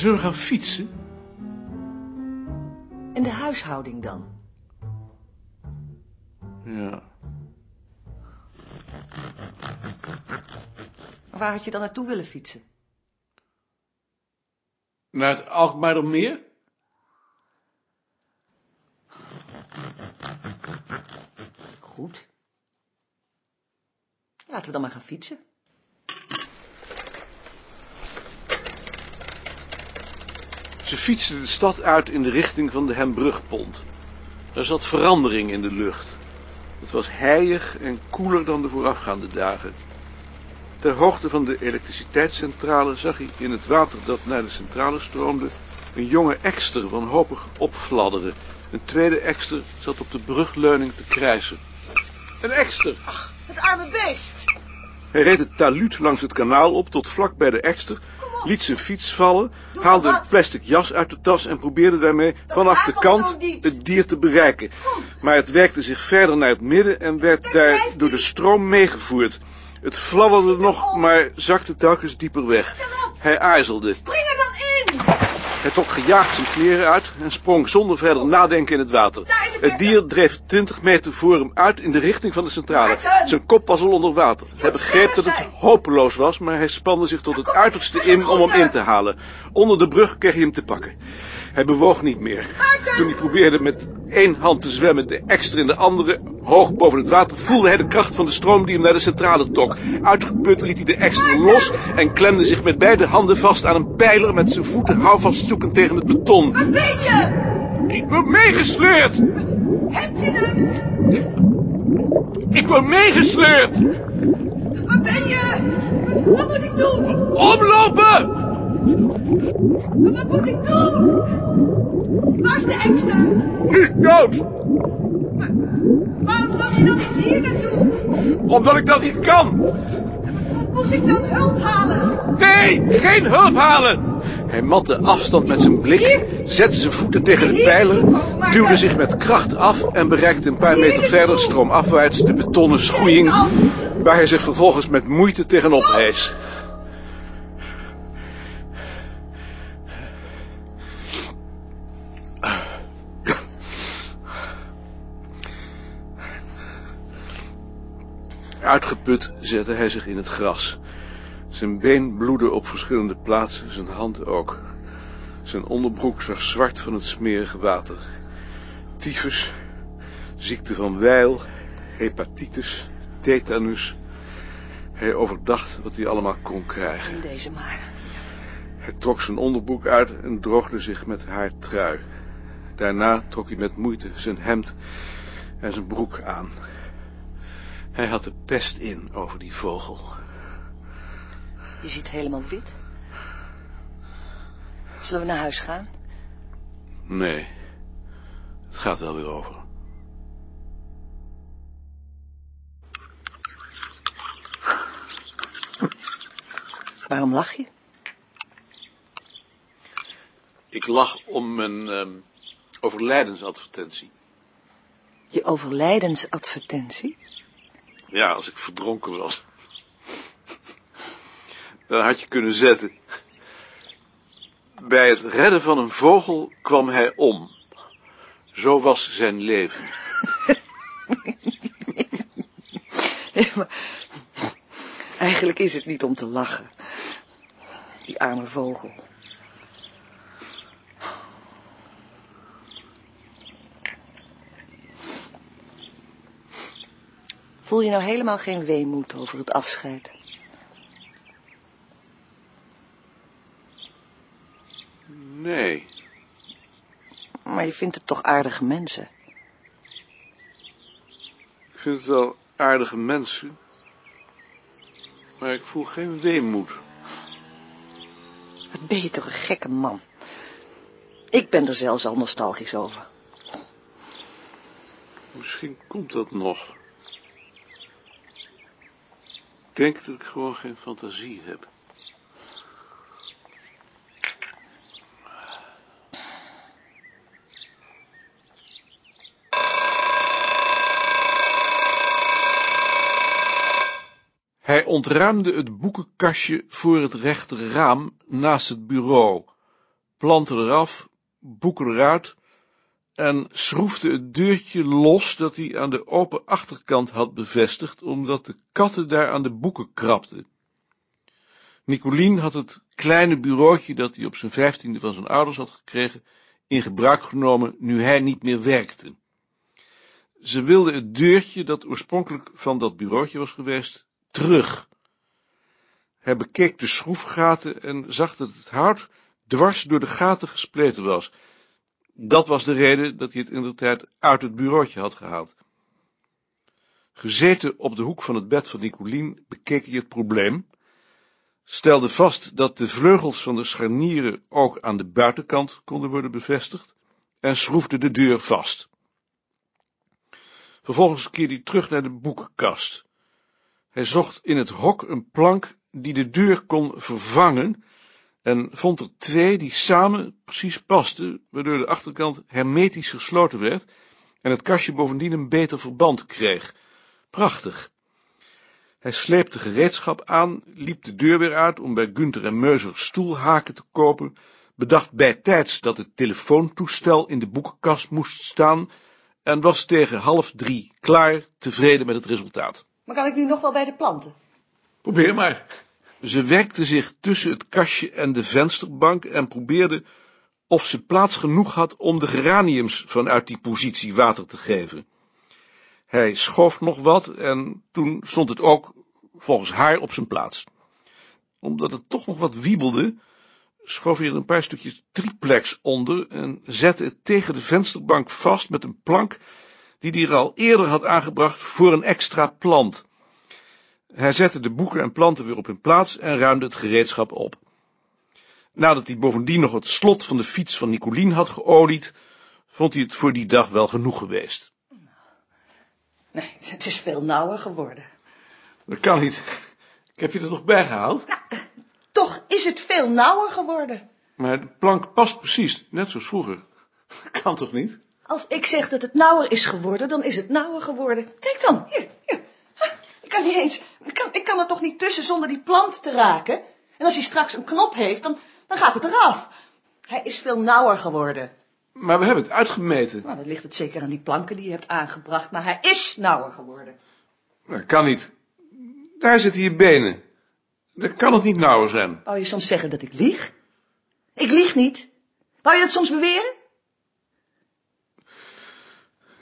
zullen gaan fietsen? En de huishouding dan? Ja. Waar had je dan naartoe willen fietsen? Naar het Alkmaardermeer? Goed. Laten we dan maar gaan fietsen. Ze fietsten de stad uit in de richting van de Hembrugpont. Er zat verandering in de lucht. Het was heilig en koeler dan de voorafgaande dagen. Ter hoogte van de elektriciteitscentrale zag hij in het water dat naar de centrale stroomde een jonge ekster wanhopig opfladderen. Een tweede ekster zat op de brugleuning te krijsen. Een ekster! Het arme beest! Hij reed het taluut langs het kanaal op tot vlak bij de ekster, liet zijn fiets vallen, haalde een plastic jas uit de tas en probeerde daarmee vanaf de kant het dier te bereiken. Maar het werkte zich verder naar het midden en werd daar door de stroom meegevoerd. Het fladderde nog, maar zakte telkens dieper weg. Hij aarzelde. Spring er dan in! Hij trok gejaagd zijn kleren uit en sprong zonder verder nadenken in het water. Het dier dreef twintig meter voor hem uit in de richting van de centrale. Zijn kop was al onder water. Hij begreep dat het hopeloos was, maar hij spande zich tot het uiterste in om hem in te halen. Onder de brug kreeg hij hem te pakken. Hij bewoog niet meer. Toen hij probeerde met één hand te zwemmen, de extra in de andere, hoog boven het water, voelde hij de kracht van de stroom die hem naar de centrale trok. Uitgeput liet hij de extra los en klemde zich met beide handen vast aan een pijler met zijn voeten houvast zoekend tegen het beton. Waar ben je? Ik word meegesleurd! Heb je hem? Ik word meegesleurd! Waar ben je? Wat moet ik doen? Omlopen! Wat moet ik doen? Waar is de? Nu is dood! Waarom kan je dan niet hier naartoe? Omdat ik dat niet kan! Moet ik dan hulp halen? Nee, geen hulp halen! Hij matte afstand met zijn blik, zette zijn voeten tegen de pijler, duwde zich met kracht af en bereikte een paar meter verder stroomafwaarts de betonnen schoeiing, waar hij zich vervolgens met moeite tegenop hees. Uitgeput zette hij zich in het gras. Zijn been bloedde op verschillende plaatsen, zijn hand ook. Zijn onderbroek zag zwart van het smerige water. Tyfus, ziekte van Weil, hepatitis, tetanus. Hij overdacht wat hij allemaal kon krijgen. In deze maar. Hij trok zijn onderbroek uit en droogde zich met haar trui. Daarna trok hij met moeite zijn hemd en zijn broek aan. Hij had de pest in over die vogel. Je ziet helemaal wit. Zullen we naar huis gaan? Nee, het gaat wel weer over. Waarom lach je? Ik lach om mijn ehm, overlijdensadvertentie. Je overlijdensadvertentie? Ja, als ik verdronken was. Dan had je kunnen zetten. Bij het redden van een vogel kwam hij om. Zo was zijn leven. Eigenlijk is het niet om te lachen. Die arme vogel. Voel je nou helemaal geen weemoed over het afscheid? Nee, Maar je vindt het toch aardige mensen? ik vind het wel aardige mensen. Maar ik voel geen weemoed. Wat ben je toch een gekke man? Ik ben er zelfs al nostalgisch over. Misschien komt dat nog. Denk dat ik gewoon geen fantasie heb. Hij ontruimde het boekenkastje voor het rechter raam naast het bureau. planten eraf, boeken eruit en schroefde het deurtje los dat hij aan de open achterkant had bevestigd, omdat de katten daar aan de boeken krabden. Nicolien had het kleine bureautje dat hij op zijn vijftiende van zijn ouders had gekregen, in gebruik genomen nu hij niet meer werkte. Ze wilde het deurtje dat oorspronkelijk van dat bureautje was geweest, terug. Hij bekeek de schroefgaten en zag dat het hout dwars door de gaten gespleten was. Dat was de reden dat hij het inderdaad uit het bureautje had gehaald. Gezeten op de hoek van het bed van Nicolien bekeek hij het probleem, stelde vast dat de vleugels van de scharnieren ook aan de buitenkant konden worden bevestigd en schroefde de deur vast. Vervolgens keerde hij terug naar de boekenkast. Hij zocht in het hok een plank die de deur kon vervangen en vond er twee die samen precies pasten, waardoor de achterkant hermetisch gesloten werd en het kastje bovendien een beter verband kreeg. Prachtig. Hij sleepte gereedschap aan, liep de deur weer uit om bij Gunther en Meuser stoelhaken te kopen, bedacht bijtijds dat het telefoontoestel in de boekenkast moest staan en was tegen half drie klaar, tevreden met het resultaat. Maar kan ik nu nog wel bij de planten? Probeer maar. Ze werkte zich tussen het kastje en de vensterbank en probeerde of ze plaats genoeg had om de geraniums vanuit die positie water te geven. Hij schoof nog wat en toen stond het ook volgens haar op zijn plaats. Omdat het toch nog wat wiebelde, schoof hij er een paar stukjes triplex onder en zette het tegen de vensterbank vast met een plank die hij er al eerder had aangebracht voor een extra plant. Hij zette de boeken en planten weer op hun plaats en ruimde het gereedschap op. Nadat hij bovendien nog het slot van de fiets van Nicolien had geolied, vond hij het voor die dag wel genoeg geweest. Nee, het is veel nauwer geworden. Dat kan niet. Ik heb je er toch bij gehaald? Nou, toch is het veel nauwer geworden. Maar de plank past precies, net zoals vroeger. Kan toch niet? Als ik zeg dat het nauwer is geworden, dan is het nauwer geworden. Kijk dan, hier, hier. Ik kan niet eens, ik kan, ik kan er toch niet tussen zonder die plant te raken? En als hij straks een knop heeft, dan, dan gaat het eraf. Hij is veel nauwer geworden. Maar we hebben het uitgemeten. Nou, dan ligt het zeker aan die planken die je hebt aangebracht, maar hij is nauwer geworden. Dat kan niet. Daar zitten je benen. Dan kan het niet nauwer zijn. Wou je soms zeggen dat ik lieg? Ik lieg niet. Wou je dat soms beweren?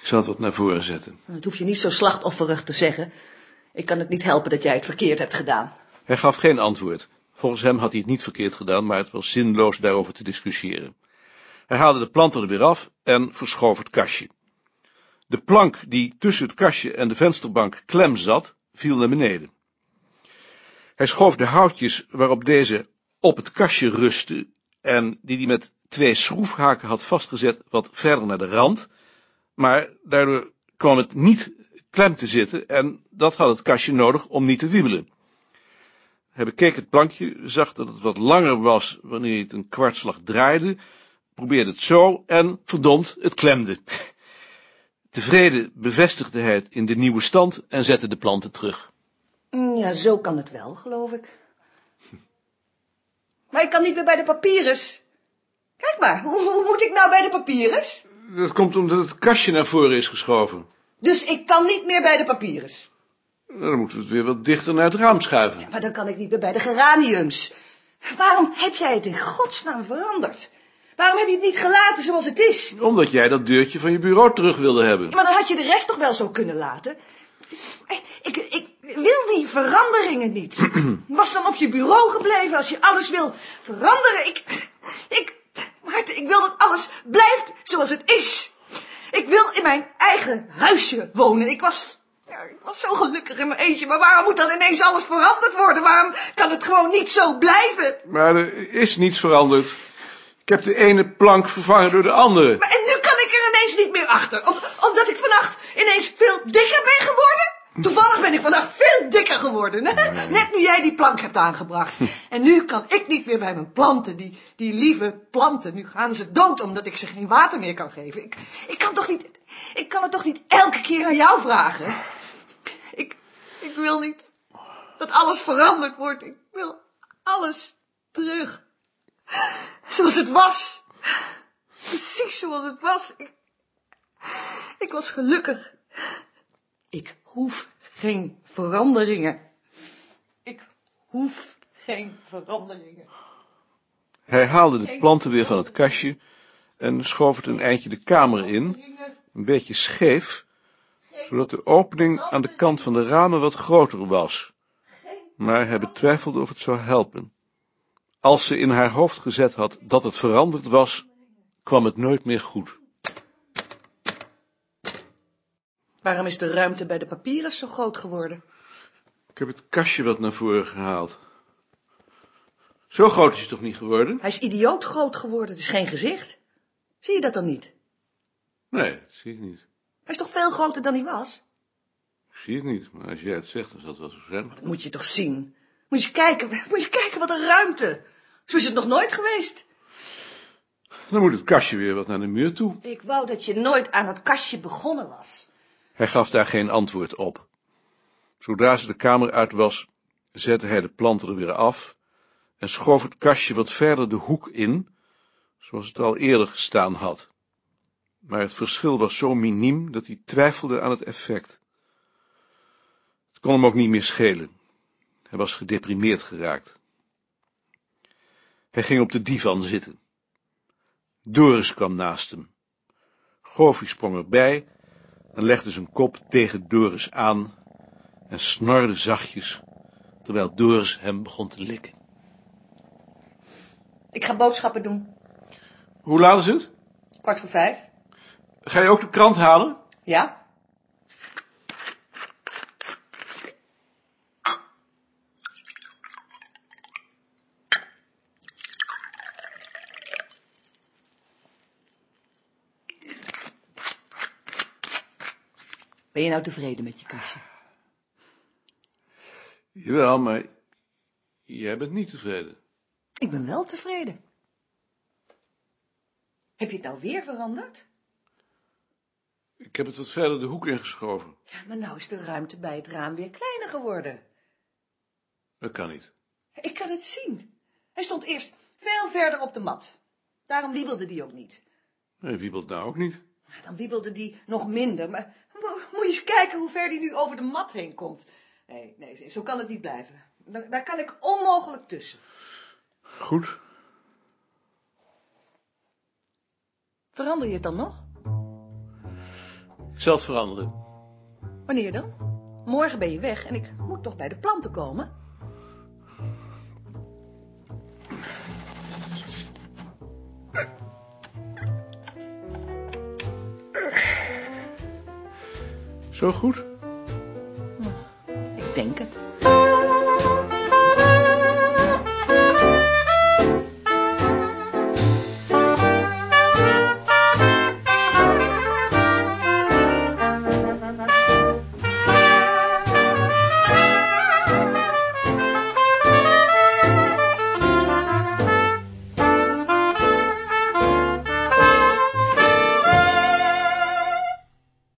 Ik zal het wat naar voren zetten. Dat hoef je niet zo slachtofferig te zeggen. Ik kan het niet helpen dat jij het verkeerd hebt gedaan. Hij gaf geen antwoord. Volgens hem had hij het niet verkeerd gedaan, maar het was zinloos daarover te discussiëren. Hij haalde de planten er weer af en verschoof het kastje. De plank die tussen het kastje en de vensterbank klem zat, viel naar beneden. Hij schoof de houtjes waarop deze op het kastje rustte en die hij met twee schroefhaken had vastgezet wat verder naar de rand, maar daardoor kwam het niet klem te zitten en dat had het kastje nodig om niet te wiebelen. Hij bekeek het plankje, zag dat het wat langer was wanneer hij het een kwartslag draaide, probeerde het zo en, verdomd, het klemde. Tevreden bevestigde hij het in de nieuwe stand en zette de planten terug. Mm, Ja, zo kan het wel, geloof ik. Maar ik kan niet meer bij de papyrus. Kijk maar, hoe, hoe moet ik nou bij de papyrus? Dat komt omdat het kastje naar voren is geschoven. Dus ik kan niet meer bij de papyrus. Dan moeten we het weer wat dichter naar het raam schuiven. Maar dan kan ik niet meer bij de geraniums. Waarom heb jij het in godsnaam veranderd? Waarom heb je het niet gelaten zoals het is? Omdat jij dat deurtje van je bureau terug wilde hebben. Maar dan had je de rest toch wel zo kunnen laten? Ik, ik wil die veranderingen niet. Was dan op je bureau gebleven als je alles wil veranderen. Ik, ik, Maarten, ik wil dat alles blijft zoals het is. Ik wil in mijn eigen huisje wonen. Ik was, ja, ik was zo gelukkig in mijn eentje. Maar waarom moet dan ineens alles veranderd worden? Waarom kan het gewoon niet zo blijven? Maar er is niets veranderd. Ik heb de ene plank vervangen door de andere. Maar en nu kan ik er ineens niet meer achter. Om, omdat ik vannacht ineens veel dikker ben geworden? Toevallig ben ik vannacht veel dikker geworden. Net nu jij die plank hebt aangebracht. En nu kan ik niet meer bij mijn planten, die, die lieve planten. Nu gaan ze dood omdat ik ze geen water meer kan geven. Ik, ik kan toch niet, ik kan het toch niet elke keer aan jou vragen? Ik, ik wil niet dat alles veranderd wordt. Ik wil alles terug. Zoals het was. Precies zoals het was. Ik, ik was gelukkig. Ik hoef geen veranderingen. Ik hoef geen veranderingen. Hij haalde de planten weer van het kastje en schoof het een eindje de kamer in, een beetje scheef, zodat de opening aan de kant van de ramen wat groter was. Maar hij betwijfelde of het zou helpen. Als ze in haar hoofd gezet had dat het veranderd was, kwam het nooit meer goed. Waarom is de ruimte bij de papieren zo groot geworden? Ik heb het kastje wat naar voren gehaald. Zo groot is het toch niet geworden? Hij is idioot groot geworden, het is geen gezicht. Zie je dat dan niet? Nee, dat zie ik niet. Hij is toch veel groter dan hij was? Ik zie het niet, maar als jij het zegt, dan zal het wel zo zijn. Dat moet je toch zien. Moet je eens kijken, moet je kijken wat een ruimte. Zo is het nog nooit geweest. Dan moet het kastje weer wat naar de muur toe. Ik wou dat je nooit aan het kastje begonnen was. Hij gaf daar geen antwoord op. Zodra ze de kamer uit was, zette hij de planten er weer af en schoof het kastje wat verder de hoek in, zoals het al eerder gestaan had. Maar het verschil was zo miniem dat hij twijfelde aan het effect. Het kon hem ook niet meer schelen. Hij was gedeprimeerd geraakt. Hij ging op de divan zitten. Doris kwam naast hem. Goofy sprong erbij en legde zijn kop tegen Doris aan en snorde zachtjes, terwijl Doris hem begon te likken. Ik ga boodschappen doen. Hoe laat is het? Kwart voor vijf. Ga je ook de krant halen? Ja? Ben je nou tevreden met je kastje? Jawel, maar jij bent niet tevreden. Ik ben wel tevreden. Heb je het nou weer veranderd? Ik heb het wat verder de hoek ingeschoven. Ja, maar nou is de ruimte bij het raam weer kleiner geworden. Dat kan niet. Ik kan het zien. Hij stond eerst veel verder op de mat. Daarom wiebelde die ook niet. Nee, wiebelt nou ook niet. Dan wiebelde die nog minder. Maar eens kijken hoe ver die nu over de mat heen komt. Nee, nee, zo kan het niet blijven. Daar, daar kan ik onmogelijk tussen. Goed. Verander je het dan nog? Ik zal het veranderen. Wanneer dan? Morgen ben je weg en ik moet toch bij de planten komen? Zo goed? Ik denk het.